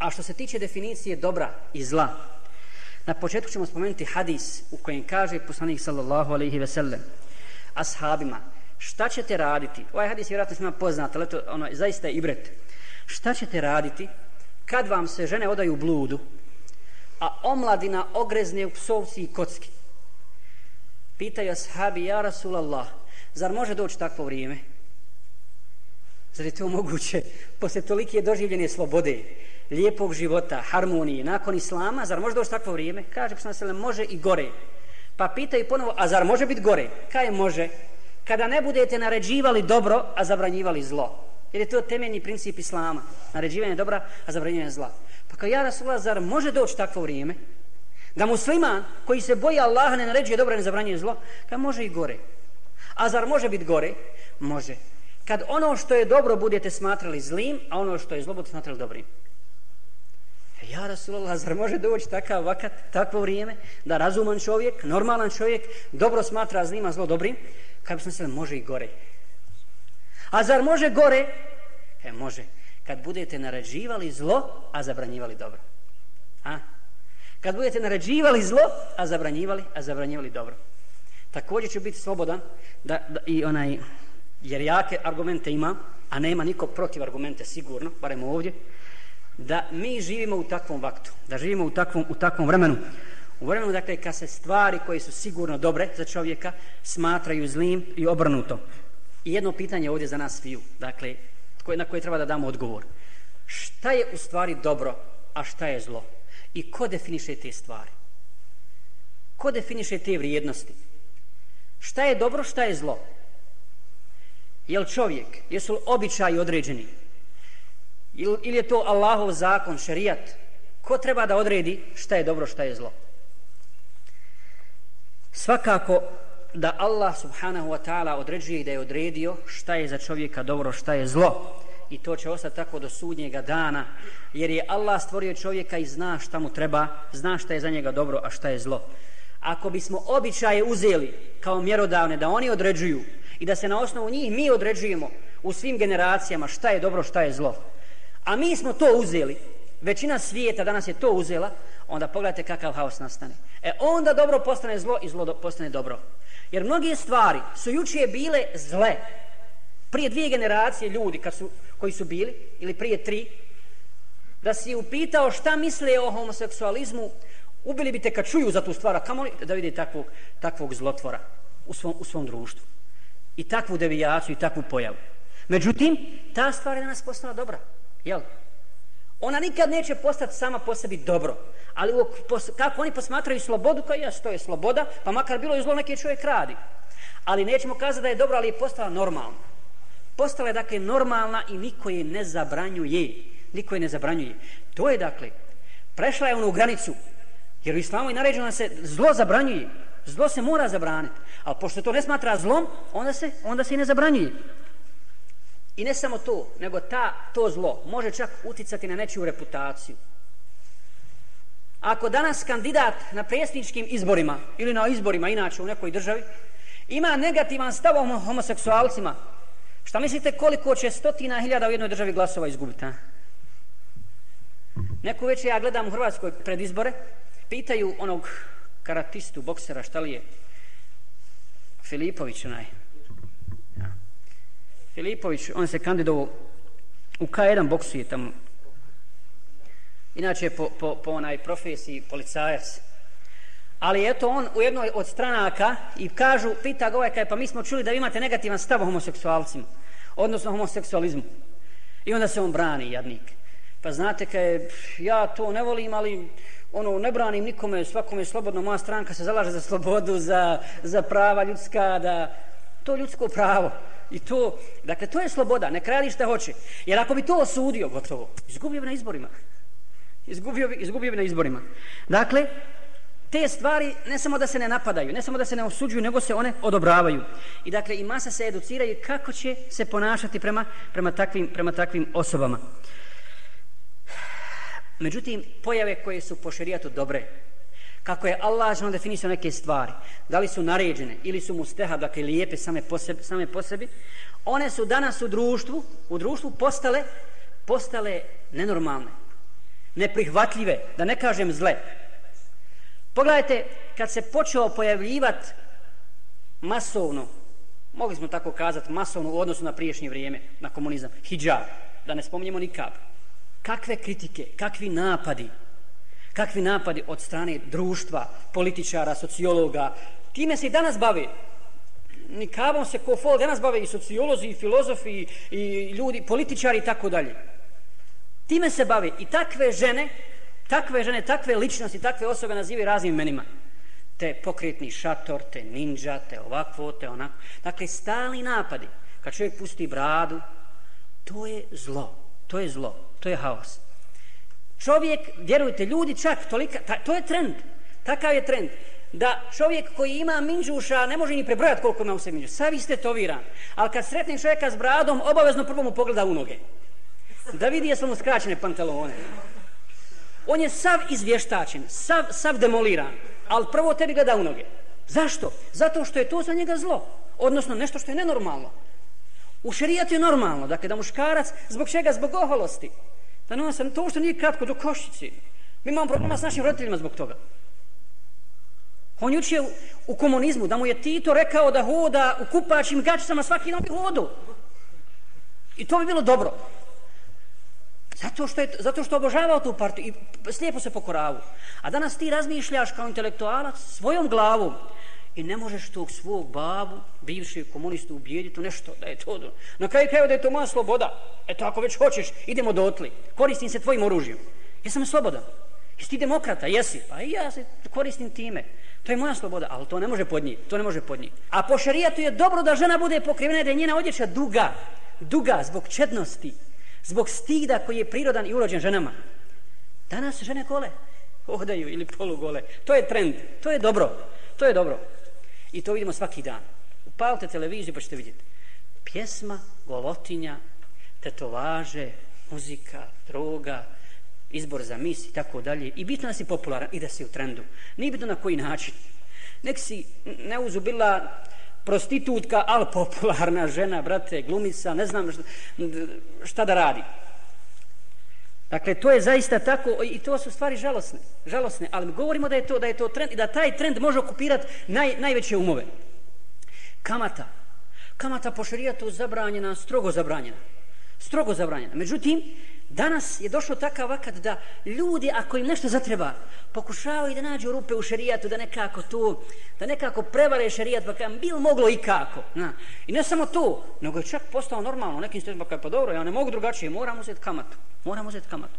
A što se tiče definicije dobra i zla, na početku ćemo spomenuti hadis u kojem kaže poslanik sallallahu alaihi ve sellem ashabima, šta ćete raditi? Ovaj hadis je vjerojatno svima poznat, ali to ono, zaista je ibret. Šta ćete raditi kad vam se žene odaju bludu, a omladina ogrezne u psovci i kocki? Pitaju ashabi, ja Rasulallah, zar može doći takvo vrijeme? Zar je to moguće? Posle tolike doživljene slobode, lijepog života, harmonije, nakon islama, zar može doći takvo vrijeme? Kaže, pa se može i gore. Pa pitaju ponovo, a zar može biti gore? Kaj može? Kada ne budete naređivali dobro, a zabranjivali zlo. Jer je to temeljni princip islama. Naređivanje dobra, a zabranjivanje zla. Pa kao ja Rasulullah, zar može doći takvo vrijeme? Da musliman koji se boji Allaha ne naređuje dobro, ne zabranjuje zlo, Kaj može i gore. A zar može biti gore? Može. Kad ono što je dobro budete smatrali zlim, a ono što je zlo budete smatrali dobrim. E, ja Rasulullah, zar može doći takav vakat, takvo vrijeme, da razuman čovjek, normalan čovjek, dobro smatra zlim, a zlo dobrim? Kad bi se može i gore. A zar može gore? E, može. Kad budete narađivali zlo, a zabranjivali dobro. A? Kad budete narađivali zlo, a zabranjivali, a zabranjivali dobro. Također će biti slobodan da, da, i onaj, jer jake argumente ima, a nema niko protiv argumente sigurno, barem ovdje, da mi živimo u takvom vaktu, da živimo u takvom, u takvom vremenu, u vremenu, dakle, kad se stvari koje su sigurno dobre za čovjeka smatraju zlim i obrnuto. I jedno pitanje ovdje za nas sviju, dakle, na koje treba da damo odgovor. Šta je u stvari dobro, a šta je zlo? I ko definiše te stvari? Ko definiše te vrijednosti? Šta je dobro, šta je zlo? Je li čovjek? Jesu li običaji određeni? Ili je to Allahov zakon, šerijat? Ko treba da odredi šta je dobro, šta je zlo? Svakako da Allah subhanahu wa ta'ala određuje i da je odredio šta je za čovjeka dobro, šta je zlo. I to će ostati tako do sudnjega dana, jer je Allah stvorio čovjeka i zna šta mu treba, zna šta je za njega dobro, a šta je zlo. Ako bismo običaje uzeli kao mjerodavne, da oni određuju i da se na osnovu njih mi određujemo u svim generacijama šta je dobro, šta je zlo, a mi smo to uzeli, većina svijeta danas je to uzela, onda pogledajte kakav haos nastane. E onda dobro postane zlo i zlo postane dobro. Jer mnoge stvari su jučije bile zle. Prije dvije generacije ljudi kad su, koji su bili, ili prije tri, da si upitao šta misle o homoseksualizmu, ubili bi te kad čuju za tu stvar, a kamo da vidi takvog, takvog zlotvora u svom, u svom društvu. I takvu devijaciju i takvu pojavu. Međutim, ta stvar je danas postala dobra. Jel? Ona nikad neće postati sama po sebi dobro. Ali kako oni posmatraju slobodu, kao jas, to je sloboda, pa makar bilo i zlo neki čovjek radi. Ali nećemo kazati da je dobro, ali je postala normalna. Postala je dakle normalna i niko je ne zabranjuje. Niko je ne zabranjuje. To je dakle, prešla je onu granicu. Jer u islamu je naređeno da se zlo zabranjuje. Zlo se mora zabraniti. Ali pošto to ne smatra zlom, onda se, onda se i ne zabranjuje. I ne samo to, nego ta, to zlo može čak uticati na nečiju reputaciju. Ako danas kandidat na predsjedničkim izborima ili na izborima inače u nekoj državi ima negativan stav o homoseksualcima, šta mislite koliko će stotina hiljada u jednoj državi glasova izgubiti? Neko već ja gledam u Hrvatskoj pred izbore, pitaju onog karatistu, boksera, šta li je? Filipović onaj, Filipović, on se kandidovao u K1 boksu je tamo. Inače po, po, po onaj profesiji policajac. Ali eto on u jednoj od stranaka i kažu, pita ga ovaj kaj, pa mi smo čuli da vi imate negativan stav o homoseksualcima, odnosno homoseksualizmu. I onda se on brani, jadnik. Pa znate kaj, ja to ne volim, ali ono, ne branim nikome, svakome slobodno, moja stranka se zalaže za slobodu, za, za prava ljudska, da to ljudsko pravo. I to, dakle, to je sloboda, ne krali šta hoće. Jer ako bi to osudio, gotovo, izgubio bi na izborima. Izgubio bi, izgubio bi na izborima. Dakle, te stvari ne samo da se ne napadaju, ne samo da se ne osuđuju, nego se one odobravaju. I dakle, i masa se educiraju kako će se ponašati prema, prema, takvim, prema takvim osobama. Međutim, pojave koje su po šerijatu dobre, kako je Allah žena definisao neke stvari, da li su naređene ili su mustehab, dakle lijepe same po, sebi, same po sebi, one su danas u društvu, u društvu postale, postale nenormalne. neprihvatljive, da ne kažem zle. Pogledajte, kad se počeo pojavljivati masovno, mogli smo tako kazati, masovno u odnosu na priješnje vrijeme, na komunizam, hijab, da ne spominjemo nikab. Kakve kritike, kakvi napadi, kakvi napadi od strane društva, političara, sociologa, time se i danas bavi. Nikavom se ko fol, danas bave i sociolozi, i filozofi, i ljudi, političari i tako dalje. Time se bave i takve žene, takve žene, takve ličnosti, takve osobe nazivaju raznim imenima. Te pokretni šator, te ninja, te ovakvo, te onako. Dakle, stali napadi. Kad čovjek pusti bradu, to je zlo. To je zlo. To je haos. Čovjek, vjerujte, ljudi čak tolika, ta, to je trend. Takav je trend. Da čovjek koji ima minđuša ne može ni prebrojati koliko ima u sebi minđuša. Savi ste to viran. Ali kad sretni čovjeka s bradom, obavezno prvo mu pogleda u noge. Da vidi jesu mu skraćene pantalone. On je sav izvještačen, sav, sav demoliran. Ali prvo tebi ga da u noge. Zašto? Zato što je to za njega zlo. Odnosno nešto što je nenormalno. U šerijatu je normalno, dakle da muškarac, zbog čega? Zbog oholosti. Pa da no, sam to što nije kratko do košici. Mi imamo problema s našim roditeljima zbog toga. On juče u, u komunizmu, da mu je Tito rekao da hoda u kupačim gačicama svaki novi hodu. I to bi bilo dobro. Zato što, je, zato što obožavao tu partiju i slijepo se pokoravu. A danas ti razmišljaš kao intelektualac svojom glavom i ne možeš tog svog babu, bivšeg komunistu, ubijediti u nešto da je to. Do... Na kraju kraju da je to moja sloboda. Eto, ako već hoćeš, idemo dotli. Koristim se tvojim oružjem. Jesam slobodan. Jesi ti demokrata? Jesi. Pa i ja se koristim time. To je moja sloboda, ali to ne može podnijeti. To ne može podnijeti. A po šarijatu je dobro da žena bude pokrivena da je njena odjeća duga. Duga zbog čednosti. Zbog stida koji je prirodan i urođen ženama. Danas žene gole. Hodaju ili polugole. To je trend. To je dobro. To je dobro. I to vidimo svaki dan. Upalite televiziju pa ćete vidjeti. Pjesma, golotinja, tetovaže, muzika, droga, izbor za mis i tako dalje. I bitno da si popularan i da si u trendu. Nije bitno na koji način. Nek si ne prostitutka, ali popularna žena, brate, glumica, ne znam šta, šta da radi. Dakle, to je zaista tako i to su stvari žalosne, žalosne, ali govorimo da je to da je to trend i da taj trend može okupirati naj, najveće umove. Kamata. Kamata po šerijatu zabranjena, strogo zabranjena. Strogo zabranjena. Međutim, Danas je došlo takav vakat da ljudi, ako im nešto zatreba, pokušavaju da nađu rupe u šerijatu, da nekako to, da nekako prevare šerijat, pa kam bil moglo i kako. Na. I ne samo to, nego je čak postao normalno, nekim stvarima, pa, pa dobro, ja ne mogu drugačije, moram uzeti kamatu, moram uzeti kamatu.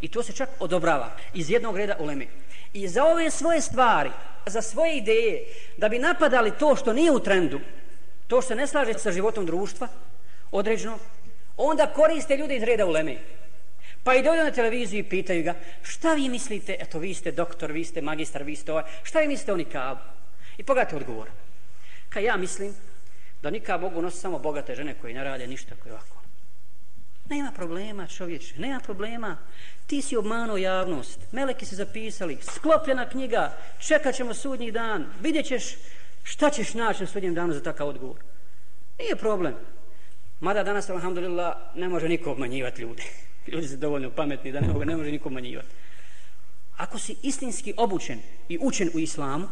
I to se čak odobrava iz jednog reda u lemi. I za ove svoje stvari, za svoje ideje, da bi napadali to što nije u trendu, to što se ne slaže sa životom društva, određeno, onda koriste ljude iz reda uleme. Pa i dođu na televiziju i pitaju ga, šta vi mislite, eto vi ste doktor, vi ste magistar, vi ste ovaj, šta vi mislite o nikabu? I pogledajte odgovor. Ka ja mislim da nikab mogu nositi samo bogate žene koje ne rade ništa koje ovako. Nema problema čovječ, nema problema. Ti si obmanuo javnost, meleki se zapisali, sklopljena knjiga, čekat ćemo sudnji dan, vidjet ćeš šta ćeš naći na sudnjem danu za takav odgovor. Nije problem. Mada danas, alhamdulillah, ne može niko obmanjivati ljude. Ljudi su dovoljno pametni da ne, ne može niko obmanjivati. Ako si istinski obučen i učen u islamu,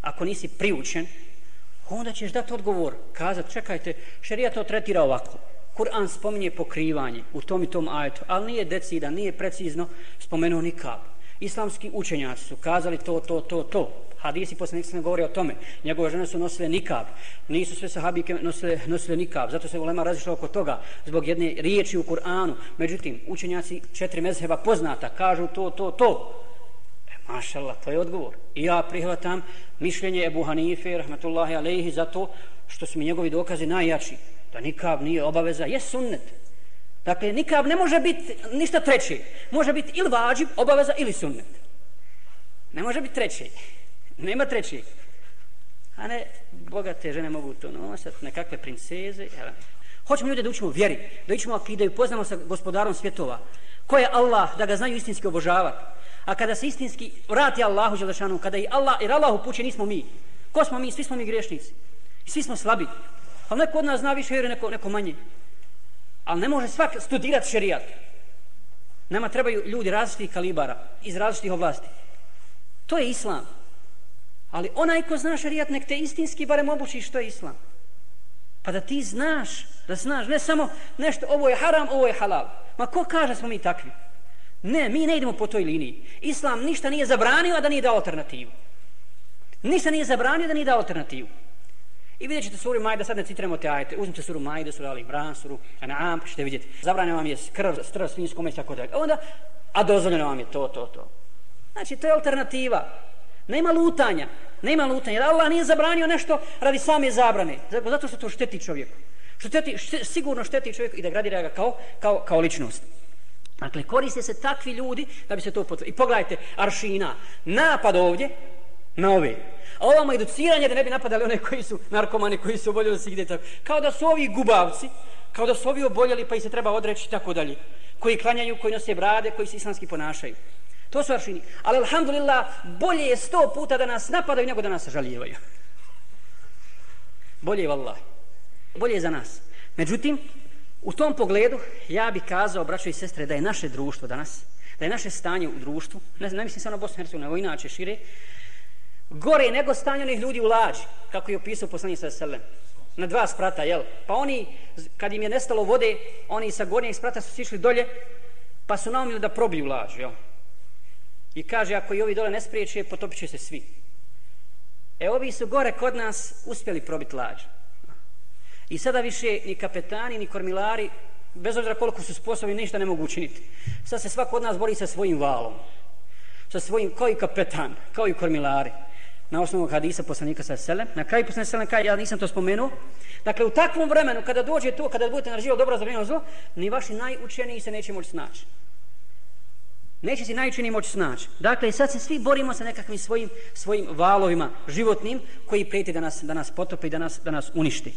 ako nisi priučen, onda ćeš dati odgovor, kazat, čekajte, šerija to tretira ovako. Kur'an spominje pokrivanje u tom i tom ajetu, ali nije decidan, nije precizno spomenuo nikab. Islamski učenjaci su kazali to, to, to, to hadisi poslanik se govori o tome. Njegove žene su nosile nikab. Nisu sve sahabike nosile, nosile nikab. Zato se ulema razišla oko toga zbog jedne riječi u Kur'anu. Međutim, učenjaci četiri mezheba poznata kažu to, to, to. E, mašallah, to je odgovor. I ja prihvatam mišljenje Ebu Hanife, rahmatullahi alaihi, zato što su mi njegovi dokazi najjači. Da nikab nije obaveza, je sunnet. Dakle, nikab ne može biti ništa treće. Može biti ili vađib, obaveza, ili sunnet. Ne može biti treće. Nema trećeg. A ne, bogate žene mogu to nosati, nekakve princeze. Hoćemo ljude da učimo vjeri, da učimo akide i poznamo sa gospodarom svjetova. Ko je Allah, da ga znaju istinski obožavati. A kada se istinski vrati Allahu Želešanu, kada i Allah, jer Allah upuće, nismo mi. Ko smo mi? Svi smo mi griješnici. Svi smo slabi. Ali neko od nas zna više, jer neko, neko manje. Ali ne može svak studirati šerijat. Nama trebaju ljudi različitih kalibara, iz različitih oblasti. To je islam. Ali onaj ko zna šarijat, nek te istinski barem obuči što je islam. Pa da ti znaš, da znaš, ne samo nešto, ovo je haram, ovo je halal. Ma ko kaže smo mi takvi? Ne, mi ne idemo po toj liniji. Islam ništa nije zabranio, a da nije dao alternativu. Ništa nije zabranio, da nije dao alternativu. I vidjet ćete suru Majda, sad ne citiramo te ajete. Uzmite suru Majda, suru Ali Imran, suru An'am, pa ćete vidjeti. Zabranio vam je krv, strv, svinjsko meso, tako dalje. Onda, a dozvoljeno vam je to, to, to. Znači, to je alternativa. Nema lutanja. Nema lutanja. Jer Allah nije zabranio nešto radi same zabrane. Zato što to šteti čovjeku. Šteti, šte, sigurno šteti čovjeku i da gradira ga kao, kao, kao ličnost. Dakle, koriste se takvi ljudi da bi se to potvrdili. I pogledajte, aršina, napad ovdje na ove. A ovamo educiranje da ne bi napadali one koji su narkomani, koji su oboljeli se gdje tako. Kao da su ovi gubavci, kao da su ovi oboljeli pa i se treba odreći i tako dalje. Koji klanjaju, koji nose brade, koji se islamski ponašaju. To su aršini. Ali, alhamdulillah, bolje je sto puta da nas napadaju nego da nas žalijevaju. Bolje je, vallah. Bolje je za nas. Međutim, u tom pogledu, ja bih kazao, braćo i sestre, da je naše društvo danas, da je naše stanje u društvu, ne, ne mislim samo na Bosnu i Hercegovini, nego inače šire, gore nego stanje onih ljudi u lađi, kako je opisao poslanik sa selem. Na dva sprata, jel? Pa oni, kad im je nestalo vode, oni sa gornjeg sprata su sišli dolje, pa su naumili da probiju lađu, jel? I kaže, ako i ovi dole ne spriječe, potopit će se svi. E, ovi su gore kod nas uspjeli probiti lađu. I sada više ni kapetani, ni kormilari, bez obzira koliko su sposobni, ništa ne mogu učiniti. Sad se svako od nas bori sa svojim valom. Sa svojim, kao i kapetan, kao i kormilari. Na osnovu hadisa poslanika sa selem. Na kraju poslanika sa selem, kaj, ja nisam to spomenuo. Dakle, u takvom vremenu, kada dođe to, kada budete naraživali dobro za zlo, ni vaši najučeniji se neće moći snaći. Neće se najčini moći snaći. Dakle, sad se svi borimo sa nekakvim svojim, svojim valovima životnim koji prijeti da nas, da nas potope i da nas, da nas uništi.